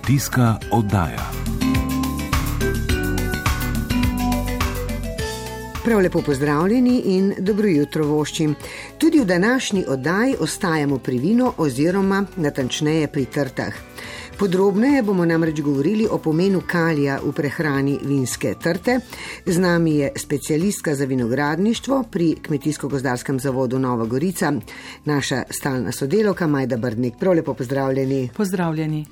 Kmetijska oddaja. Prav lepo pozdravljeni in dobro jutro voščim. Tudi v današnji oddaji ostajamo pri vinu oziroma natančneje pri trtah. Podrobneje bomo namreč govorili o pomenu kalija v prehrani vinske trte. Z nami je specialistka za vinogradništvo pri Kmetijsko-gozdarskem zavodu Nova Gorica, naša stalna sodelovka Majda Brdnik. Prav lepo pozdravljeni. Pozdravljeni.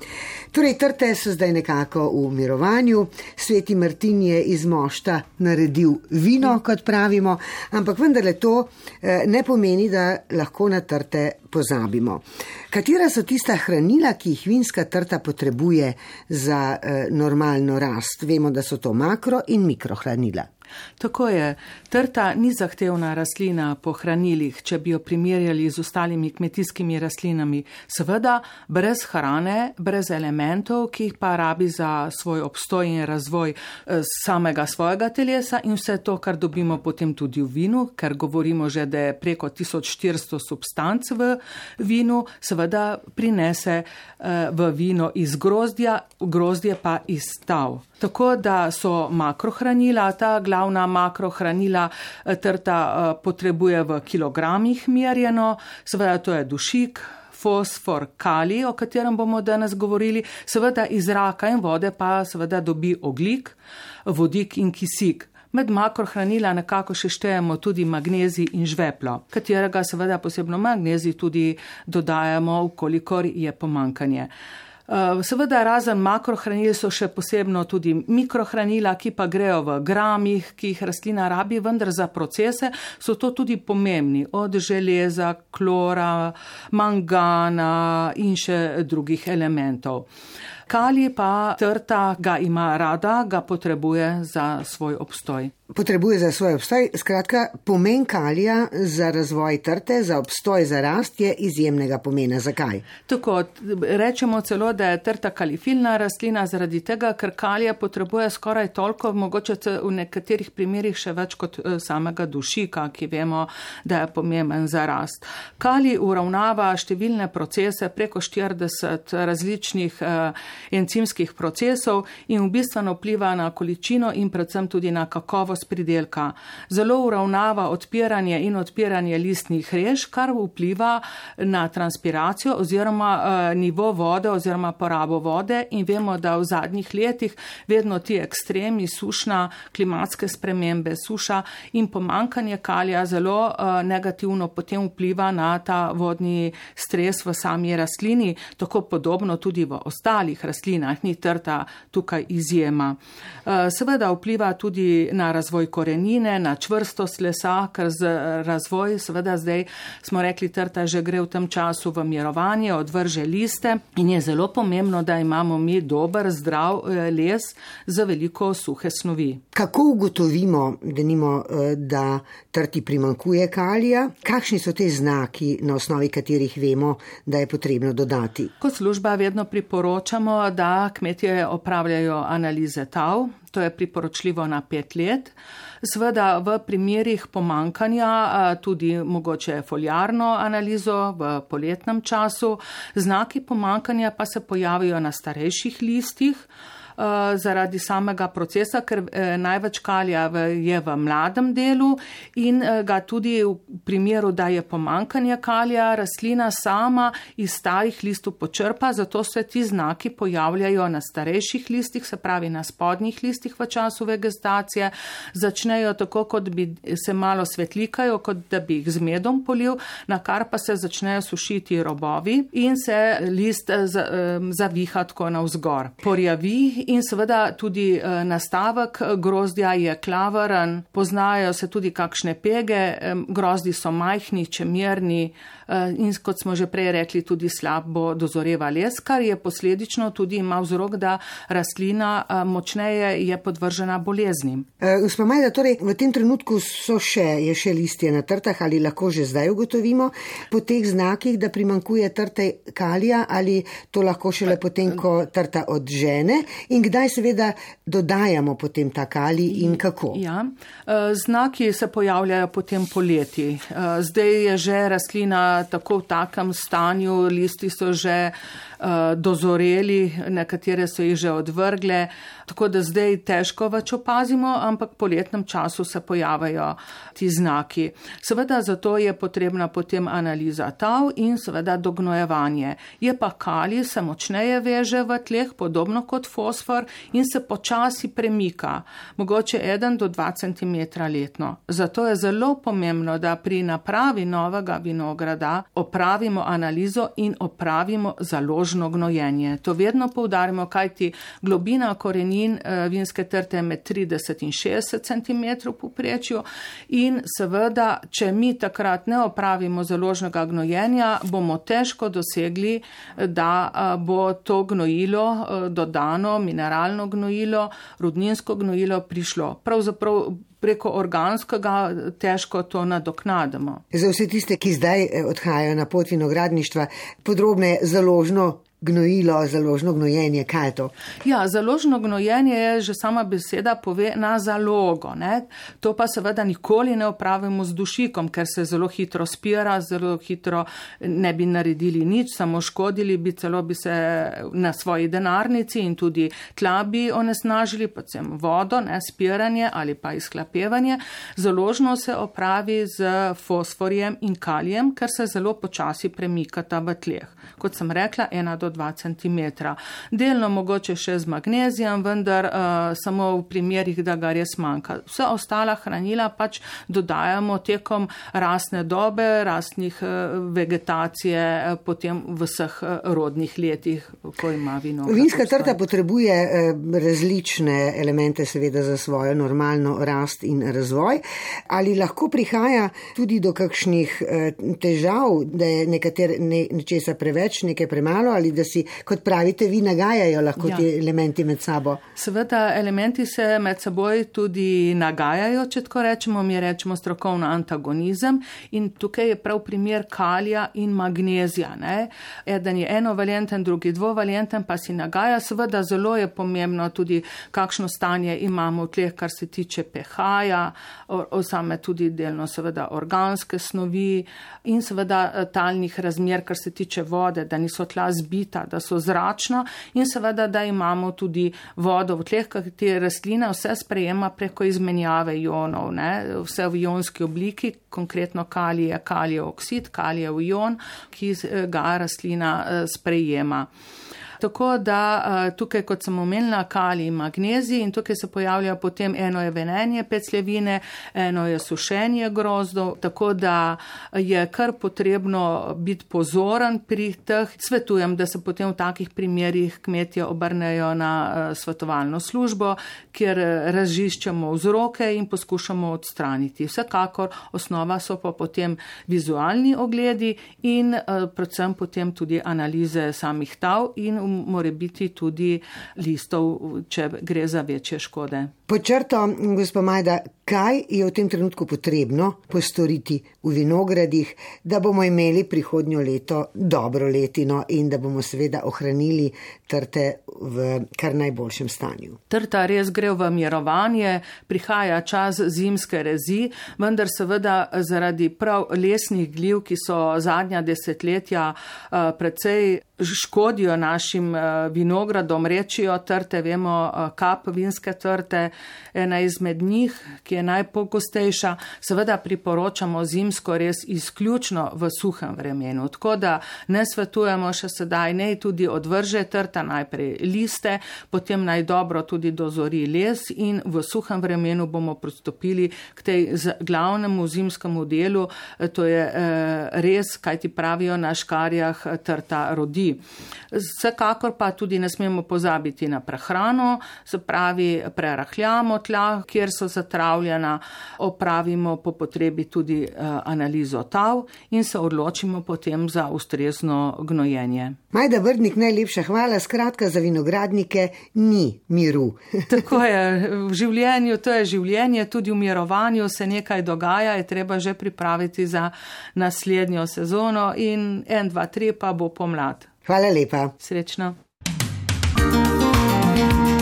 Torej, trte so zdaj nekako v mirovanju. Sveti Martin je iz mošta naredil vino, kot pravimo, ampak vendarle to eh, ne pomeni, da lahko na trte pozabimo. Katera so tista hranila, ki jih vinska trta potrebuje za eh, normalno rast? Vemo, da so to makro in mikrohranila. Tako je. Trta ni zahtevna rastlina po hranilih, če bi jo primerjali z ostalimi kmetijskimi rastlinami. Seveda, brez hrane, brez elementov, ki jih pa rabi za svoj obstoj in razvoj eh, samega svojega telesa in vse to, kar dobimo potem tudi v vinu, ker govorimo že, da je preko 1400 substanc v vinu, seveda prinese eh, v vino iz grozdja, grozdje pa iz stav. Tako da so makrohranila, ta glavna makrohranila eh, trta eh, potrebuje v kilogramih merjeno, seveda to je dušik, fosfor, kali, o katerem bomo danes govorili, seveda iz zraka in vode pa seveda dobi oglik, vodik in kisik. Med makrohranila nekako še štejemo tudi magnezij in žveplo, katerega seveda posebno magnezij tudi dodajamo, ukolikor je pomankanje. Eh, seveda, razen makrohranil so še posebno tudi mikrohranila, ki pa grejo v gramih, ki jih rastlina rabi, vendar za procese so to tudi pomembni, od železa, klora, mangana in še drugih elementov. Kali pa trta ga ima rada, ga potrebuje za svoj obstoj. Potrebuje za svoj obstoj, skratka, pomen kalija za razvoj trte, za obstoj, za rast je izjemnega pomena. Zakaj? Tako, rečemo celo, da je trta kalifilna rastlina zaradi tega, ker kalija potrebuje skoraj toliko, mogoče v nekaterih primerjih še več kot eh, samega dušika, ki vemo, da je pomemben za rast. Kali uravnava številne procese, preko 40 različnih eh, encimskih procesov in v bistvu vpliva na količino in predvsem tudi na kakovost pridelka. Zelo uravnava odpiranje in odpiranje listnih rež, kar vpliva na transpiracijo oziroma uh, nivo vode oziroma porabo vode in vemo, da v zadnjih letih vedno ti ekstremi, sušna, klimatske spremembe, suša in pomankanje kalija zelo uh, negativno potem vpliva na ta vodni stres v sami rastlini, tako podobno tudi v ostalih rastlinah, ni trta tukaj izjema. Eh, seveda vpliva tudi na razvoj korenine, na čvrstost lesa, ker z razvoj, seveda zdaj smo rekli, trta že gre v tem času v mirovanje, odvrže liste in je zelo pomembno, da imamo mi dober, zdrav eh, les za veliko suhe snovi. Kako ugotovimo, da, nimo, eh, da trti primankuje kalija? Kakšni so te znaki, na osnovi katerih vemo, da je potrebno dodati? Kot služba vedno priporočamo, da kmetje opravljajo analize tav, to je priporočljivo na pet let. Sveda v primerih pomankanja tudi mogoče foljarno analizo v poletnem času, znaki pomankanja pa se pojavijo na starejših listih. Eh, zaradi samega procesa, ker eh, največ kalija je v mladem delu in eh, ga tudi v primeru, da je pomankanje kalija, rastlina sama iz starih listov počrpa, zato se ti znaki pojavljajo na starejših listih, se pravi na spodnjih listih v času vegetacije, začnejo tako, kot bi se malo svetlikajo, kot da bi jih z medom polil, na kar pa se začnejo sušiti robovi in se list zaviha tako navzgor. Porjavi in seveda tudi eh, nastavek grozdja je klaveren, poznajo se tudi kakšne pege, grozdi so majhni, čemerni eh, in kot smo že prej rekli, tudi slabo dozoreva les, kar je posledično tudi ima vzrok, da rastlina eh, močneje je podvržena boleznim. Gospod Majda, torej v tem trenutku so še, je še listje na trtah ali lahko že zdaj ugotovimo po teh znakih, da primankuje trte kalija ali to lahko šele potem, ko trta odžene in kdaj seveda dodajamo potem ta kali in kako? Ja, e, znaki se pojavljajo potem poleti. E, zdaj je že rastlina tako v takem stanju, listi so že dozoreli, nekatere so jih že odvrgle, tako da zdaj težko več opazimo, ampak po letnem času se pojavjajo ti znaki. Seveda zato je potrebna potem analiza tav in seveda dognojevanje. Je pa kali se močneje veže v tleh, podobno kot fosfor in se počasi premika, mogoče 1 do 2 cm letno. Zato je zelo pomembno, da pri napravi novega vinograda opravimo analizo in opravimo založno gnojenje. To vedno poudarimo, kajti globina korenin eh, vinske trte je med 30 in 60 cm poprečju in seveda, če mi takrat ne opravimo založnega gnojenja, bomo težko dosegli, da eh, bo to gnojilo eh, dodano, mineralno gnojilo, rudninsko gnojilo prišlo. Pravzaprav preko organskega težko to nadoknadimo. Za vse tiste, ki zdaj eh, odhajajo na pot vinogradništva, podrobne založno gnojilo, založno gnojenje, kaj je to? Ja, založno gnojenje je že sama beseda pove na zalogo. Ne? To pa seveda nikoli ne opravimo z dušikom, ker se zelo hitro spira, zelo hitro ne bi naredili nič, samo škodili bi, celo bi se na svoji denarnici in tudi tla bi onesnažili, predvsem vodo, ne spiranje ali pa izklapevanje. Založno se opravi z fosforjem in kalijem, ker se zelo počasi premikata v tleh. Kot sem rekla, ena do 2 cm. Delno mogoče še z magnezijem, vendar uh, samo v primerih, da ga res manjka. Vse ostala hranila pač dodajamo tekom rasne dobe, rasnih uh, vegetacije, uh, potem v vseh rodnih letih, ko ima vino. Vinska trta potrebuje različne elemente, seveda, za svojo normalno rast in razvoj. Ali lahko prihaja tudi do kakšnih težav, da je nekater ne, nečesa preveč, nekaj premalo ali da si, kot pravite, vi nagajajo lahko ja. ti elementi med sabo. Seveda, elementi se med seboj tudi nagajajo, če tako rečemo, mi rečemo strokovno antagonizem in tukaj je prav primer kalija in magnezija. Ne? Eden je enovalenten, drugi dvovalenten, pa si nagaja. Seveda, zelo je pomembno tudi, kakšno stanje imamo v tleh, kar se tiče pH-ja, osame tudi delno seveda organske snovi in seveda talnih razmer, kar se tiče vode, da niso tla zbiti kita, da so zračna in seveda, da imamo tudi vodo v tleh, ker te rastline vse sprejema preko izmenjave ionov, ne? vse v ionski obliki, konkretno kalije, kalijev oksid, kalijev ion, ki ga rastlina eh, sprejema. Tako da eh, tukaj, kot sem omenila, kali in magnezij in tukaj se pojavlja potem eno je venenje pecljevine, eno je sušenje grozdov, tako da je kar potrebno biti pozoren pri teh. Svetujem, da se potem v takih primerjih kmetje obrnejo na eh, svetovalno službo, kjer eh, razžiščamo vzroke in poskušamo odstraniti. Vsekakor osnova so pa potem vizualni ogledi in predvsem potem tudi analize samih tav in more biti tudi listov, če gre za večje škode. Počrto, gospod Majda, kaj je v tem trenutku potrebno postoriti v vinogradih, da bomo imeli prihodnjo leto dobro letino in da bomo seveda ohranili trte v kar najboljšem stanju? Trta res gre v mirovanje, prihaja čas zimske rezi, vendar seveda zaradi prav lesnih gljiv, ki so zadnja desetletja uh, precej škodijo našim uh, vinogradom, rečijo trte, vemo, uh, kap vinske trte, ena izmed njih, ki je najpogostejša, seveda priporočamo zimsko res izključno v suhem vremenu. Tako da ne svetujemo še sedaj, ne tudi odvrže trta najprej liste, potem naj dobro tudi dozori les in v suhem vremenu bomo pristopili k tej glavnemu zimskemu delu, to je eh, res, kaj ti pravijo na škarjah, trta rodi. Vsekakor pa tudi ne smemo pozabiti na prehrano, se pravi prerahlja spremljamo tla, kjer so zatravljena, opravimo po potrebi tudi eh, analizo tav in se odločimo potem za ustrezno gnojenje. Majda Vrnik, najlepša hvala. Skratka, za vinogradnike ni miru. Tako je, v življenju, to je življenje, tudi v mirovanju se nekaj dogaja, je treba že pripraviti za naslednjo sezono in en, dva, tri pa bo pomlad. Hvala lepa. Srečno. Dober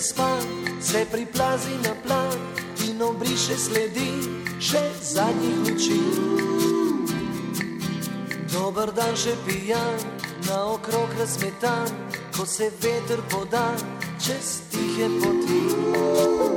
zaspan, se priplazi na plan in obriše sledi še zadnjih luči. Dober dan še pijan, na okrog razmetan, ko se veter poda čez tihe poti.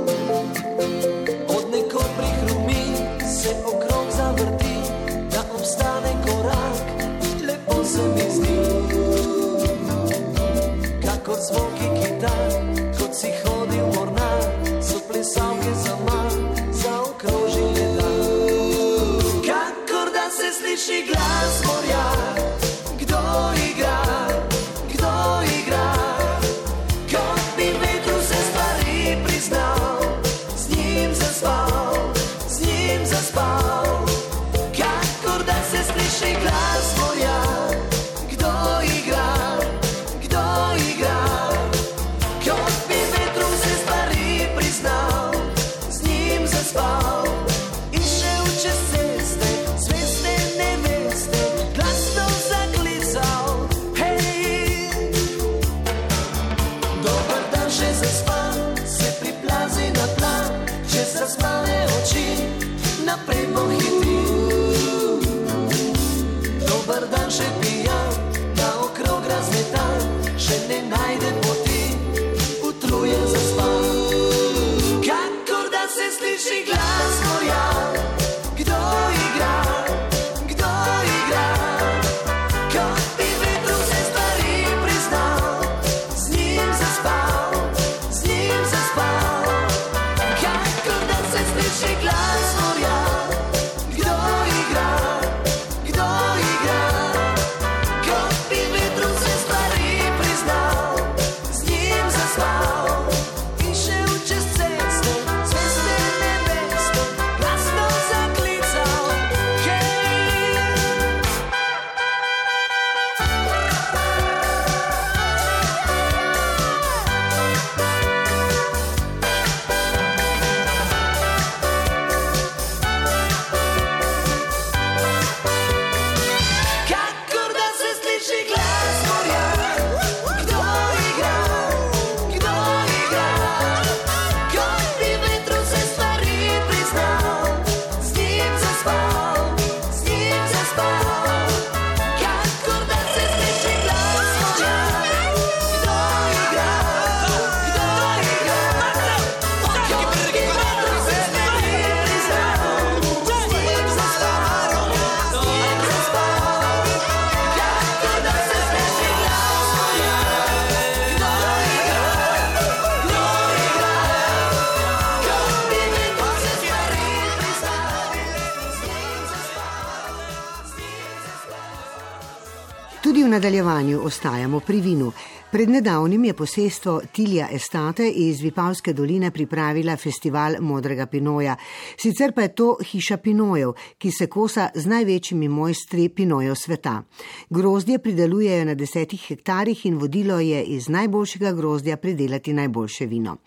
Tudi v nadaljevanju ostajamo pri vinu. Pred nedavnim je posestvo Tilja Estate iz Vipavske doline pripravila festival Modrega Pinoja. Sicer pa je to hiša Pinojev, ki se kosa z največjimi mojstri Pinojev sveta. Grozdje pridelujejo na desetih hektarjih in vodilo je iz najboljšega grozdja pridelati najboljše vino.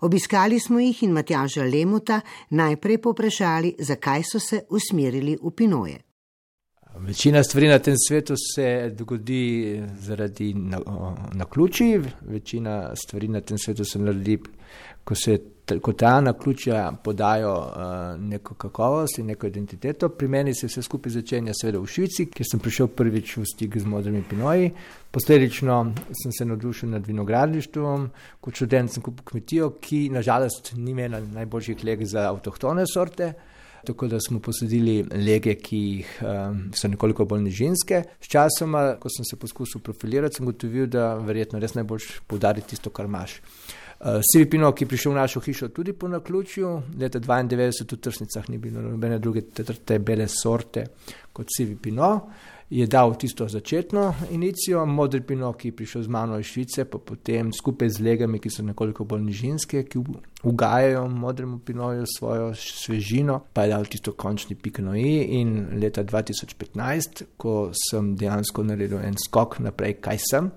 Obiskali smo jih in Matjaža Lemuta najprej poprašali, zakaj so se usmerili v Pinoje. Večina stvari na tem svetu se dogodi zaradi naključij, večina stvari na tem svetu se naredi, ko, se, ko ta naključja podajo uh, neko kakovost in neko identiteto. Pri meni se vse skupaj začenja seveda v Švici, kjer sem prišel prvič v stik z modrimi pinoji. Posledično sem se navdušil nad vinogradništvom, kot študent sem kupil kmetijo, ki nažalost ni imela najboljših leg za avtohtone sorte tako da smo posadili lege, ki jih, um, so nekoliko bolj nižinske. Sčasoma, ko sem se poskusil profilirati, sem ugotovil, da verjetno res najbolj poudari tisto, kar imaš. Uh, Sivi Pino, ki je prišel v našo hišo tudi po naključju, leta 92 v trsnicah ni bilo nobene druge te bele sorte kot Sivi Pino, je dal tisto začetno inicijo, modri Pino, ki je prišel z mano iz Švice, pa potem skupaj z legami, ki so nekoliko bolj nižinske, ki ugajajo modremu Pinoju svojo svežino, pa je dal tisto končni pik na i in leta 2015, ko sem dejansko naredil en skok naprej, kaj sem,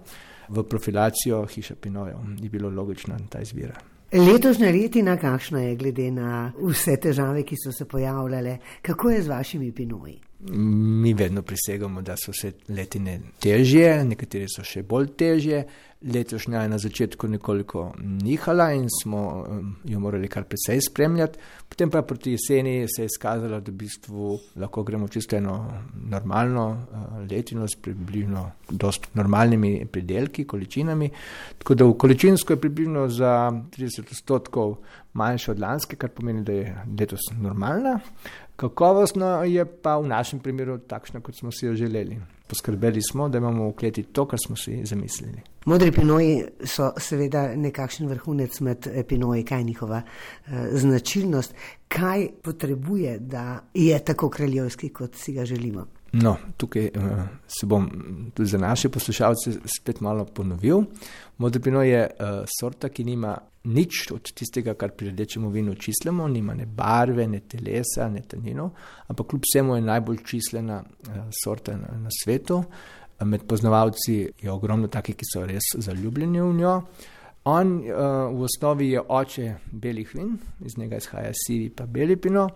v profilacijo hiša Pinojev, ni bilo logično ta izbira. Letošnja letina, kakšna je glede na vse težave, ki so se pojavljale, kako je z vašimi pinoji? Mi vedno prisegamo, da so vse letine težje, nekatere so še bolj težje. Letošnja je na začetku nekoliko nihala in smo jo morali kar precej spremljati. Potem pa proti jeseni se je izkazalo, da v bistvu lahko gremo čisto eno normalno eh, letino s približno dost normalnimi pridelki, količinami. Tako da v količinsko je približno za 30 odstotkov manjša od lanske, kar pomeni, da je letos normalna. Kakovostno je pa v našem primeru takšno, kot smo si jo želeli. Poskrbeli smo, da imamo v kleti to, kar smo si zamislili. Modri pinoji so seveda nekakšen vrhunec med pinoji, kaj je njihova eh, značilnost, kaj potrebuje, da je tako kraljevski, kot si ga želimo. No, tukaj uh, se bom tudi za naše poslušalce spet malo ponovil. Modrpino je uh, sorta, ki nima nič od tistega, kar pri rdečem vinu čislimo, nima ne barve, ne telesa, ne tanino, ampak kljub vsemu je najbolj čislena uh, sorta na, na svetu. Med poznavalci je ogromno takih, ki so res zaljubljeni v njo. On uh, v osnovi je oče belih vin, iz njega izhaja sivi pa beli pino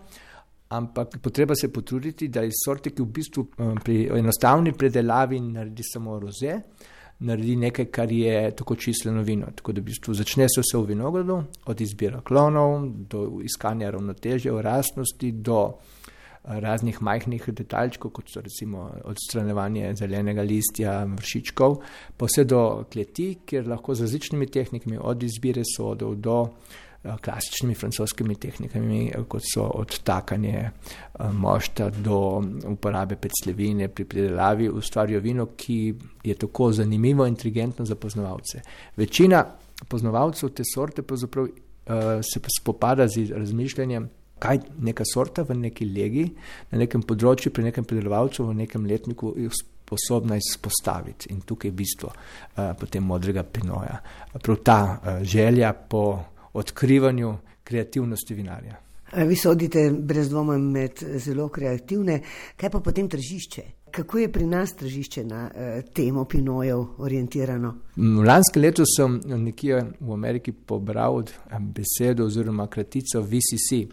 ampak potreba se potruditi, da iz sorte, ki v bistvu eh, pri enostavni predelavi naredi samo roze, naredi nekaj, kar je tako čisleno vino. Tako da v bistvu začne se vse v vinogradu, od izbira klonov do iskanja ravnotežja rastnosti, do eh, raznih majhnih detaljčkov, kot so recimo odstranjevanje zelenega listja, vršičkov, pa vse do kleti, kjer lahko z različnimi tehnikami, od izbire sodov do klasičnimi francoskimi tehnikami, eh, kot so odtakanje eh, mošta do uporabe peclevine pri pridelavi, ustvarijo vino, ki je tako zanimivo in inteligentno za poznavalce. Večina poznavalcev te sorte pravzaprav se spopada z razmišljanjem, kaj neka sorta v neki legi, na nekem področju, pri nekem pridelovalcu, v nekem letniku je sposobna izpostaviti. In tukaj je bistvo uh, potem modrega pinoja. Prav ta uh, želja po odkrivanju kreativnosti vinarja. Vi sodite brez dvoma med zelo kreativne, kaj pa potem tržišče? Kako je pri nas tržišče na eh, temo pinojev orientirano? Lansko leto sem nekje v Ameriki pobral besedo oziroma kratico VCC.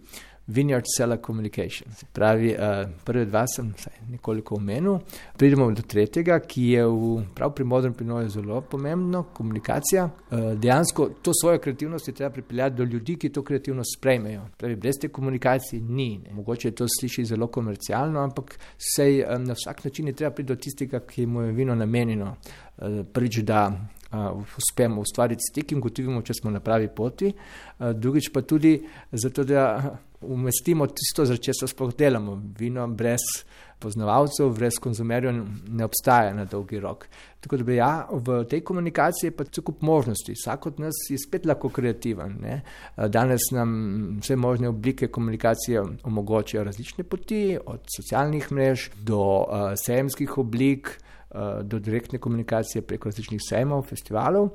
Vineyard Seller Communication. Pravi, uh, prve dva sem nekoliko omenil, pridemo do tretjega, ki je v, prav pri modrem pinoju zelo pomembno, komunikacija. Uh, dejansko to svojo kreativnost je treba pripeljati do ljudi, ki to kreativnost sprejmejo. Pravi, brez te komunikacije ni. Ne. Mogoče to sliši zelo komercialno, ampak sej, um, na vsak način je treba priti do tistega, ki mu je vino namenjeno. Uh, prvič, da uh, uspemo ustvariti stik in gotovimo, če smo na pravi poti, uh, drugič pa tudi zato, da umestimo tisto, za česar sploh delamo. Vino brez poznavalcev, brez konzumerjev ne obstaja na dolgi rok. Tako da bi ja, v tej komunikaciji pa cel kup možnosti. Vsak od nas je spet lahko kreativen. Ne? Danes nam vse možne oblike komunikacije omogočajo različne poti, od socialnih mrež do uh, sejemskih oblik. Eh, do direktne komunikacije preko različnih sejmov, festivalov.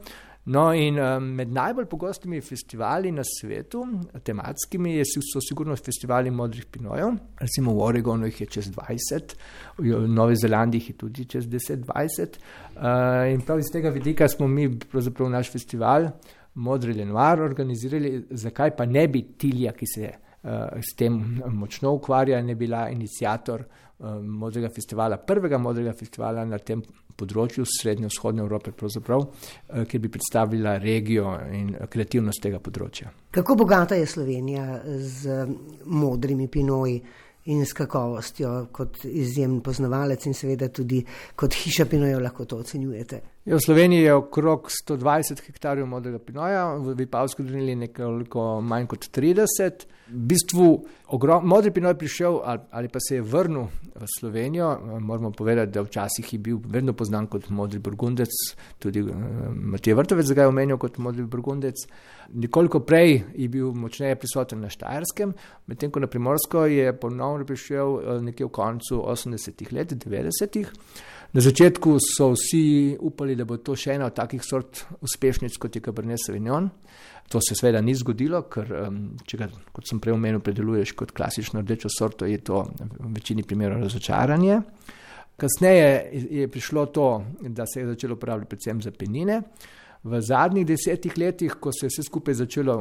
No, in um, med najbolj pogostimi festivali na svetu, tematskimi, so sigurno festivali modrih pinojev. Recimo v Oregonu jih je čez 20, v Novi Zelandiji jih je tudi čez 10-20. Uh, in prav iz tega vidika smo mi, pravzaprav naš festival, Modri Lenoir, organizirali, zakaj pa ne bi Tilja, ki se s tem močno ukvarja, ne bila inicijator uh, Eh, modrega festivala, prvega modrega festivala na tem področju srednjo-vzhodne Evrope, eh, ki bi predstavila regijo in kreativnost tega področja. Kako bogata je Slovenija z modrimi pinoji? In s kakovostjo, kot izjemen poznavalec, in seveda tudi kot hiša Pinoja, lahko to ocenjujete. V Sloveniji je okrog 120 hektarjev modrega pinoja, v Vipavski dolini nekaj manj kot 30. V bistvu ogrom, modri pinoj prišel ali, ali pa se je vrnil v Slovenijo. Moramo povedati, da včasih je bil vedno poznan kot modri burgundec, tudi uh, Matej Vrtovec ga je omenil kot modri burgundec. Nekoliko prej je bil močneje prisoten na Štajerskem, medtem ko na Primorsko je ponovno prišel uh, nekje v koncu 80-ih let, 90-ih. Na začetku so vsi upali, da bo to še ena od takih sort uspešnic kot je Cabernet Sauvignon. To se seveda ni zgodilo, ker če ga, kot sem prej omenil, predeluješ kot klasično rdečo sorto, je to v večini primerov razočaranje. Kasneje je prišlo to, da se je začelo uporabljati predvsem za penine. V zadnjih desetih letih, ko se je vse skupaj začelo,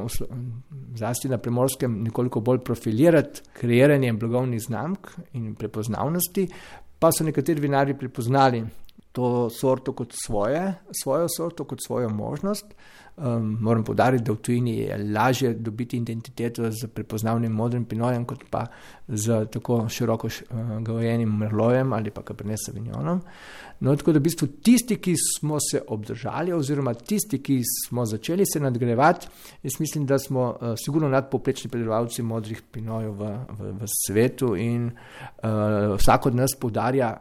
zlasti na primorskem, nekoliko bolj profilirati, kreiranje blagovnih znamk in prepoznavnosti, pa so nekateri vinari prepoznali to sorto kot svoje, svojo sorto kot svojo možnost. Um, moram podariti, da v tujini je lažje dobiti identiteto z prepoznavnim modrim pinojem, kot pa z tako široko uh, gojenim merlojem ali pa kaprnesa vinjonom. No, tako da v bistvu tisti, ki smo se obdržali, oziroma tisti, ki smo začeli se nadgrevati, jaz mislim, da smo uh, sigurno nadpoprečni predelovalci modrih pinojev v, v, v svetu in uh, vsak od nas podarja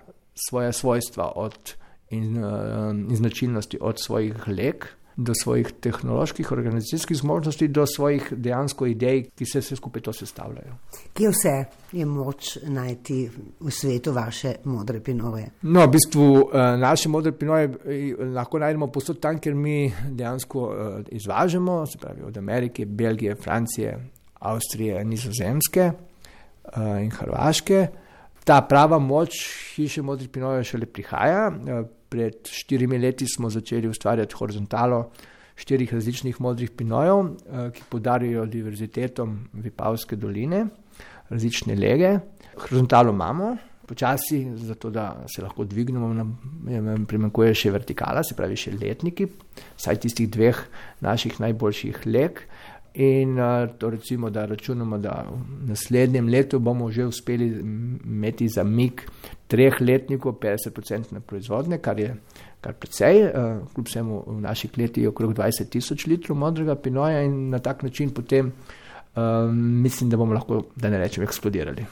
svoje svojstva od in, uh, in značilnosti od svojih lek do svojih tehnoloških, organizacijskih zmožnosti, do svojih dejansko idej, ki se vse skupaj to sestavljajo. Kje vse je moč najti v svetu vaše modre pinoje? No, v bistvu uh, naše modre pinoje eh, lahko najdemo posod tam, ker mi dejansko izvažamo, se pravi od Amerike, Belgije, Francije, Avstrije, Nizozemske in Hrvaške. Ta prava moč hiše modrih pinojev šele prihaja. Pred štirimi leti smo začeli ustvarjati horizontalo štirih različnih modrih pinojev, eh, ki podarijo diverzitetom Vipavske doline, različne lege. Horizontalo imamo, počasi, zato da se lahko dvignemo, nam primankuje še vertikala, se pravi še letniki, saj tistih dveh naših najboljših leg. In to recimo, da računamo, da v naslednjem letu bomo že uspeli imeti zamik treh letnikov, 50% proizvodne, kar je kar precej. Kljub vsemu v naših letih je okrog 20 tisoč litrov modrega pinoja in na tak način potem um, mislim, da bomo lahko, da ne rečem, eksplodirali.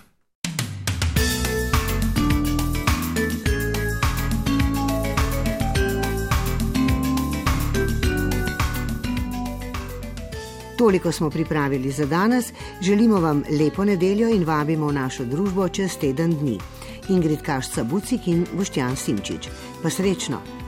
Toliko smo pripravili za danes, želimo vam lepo nedeljo in vabimo v našo družbo čez teden dni. Ingrid Kašca Bucik in Boštjan Simčič. Pa srečno!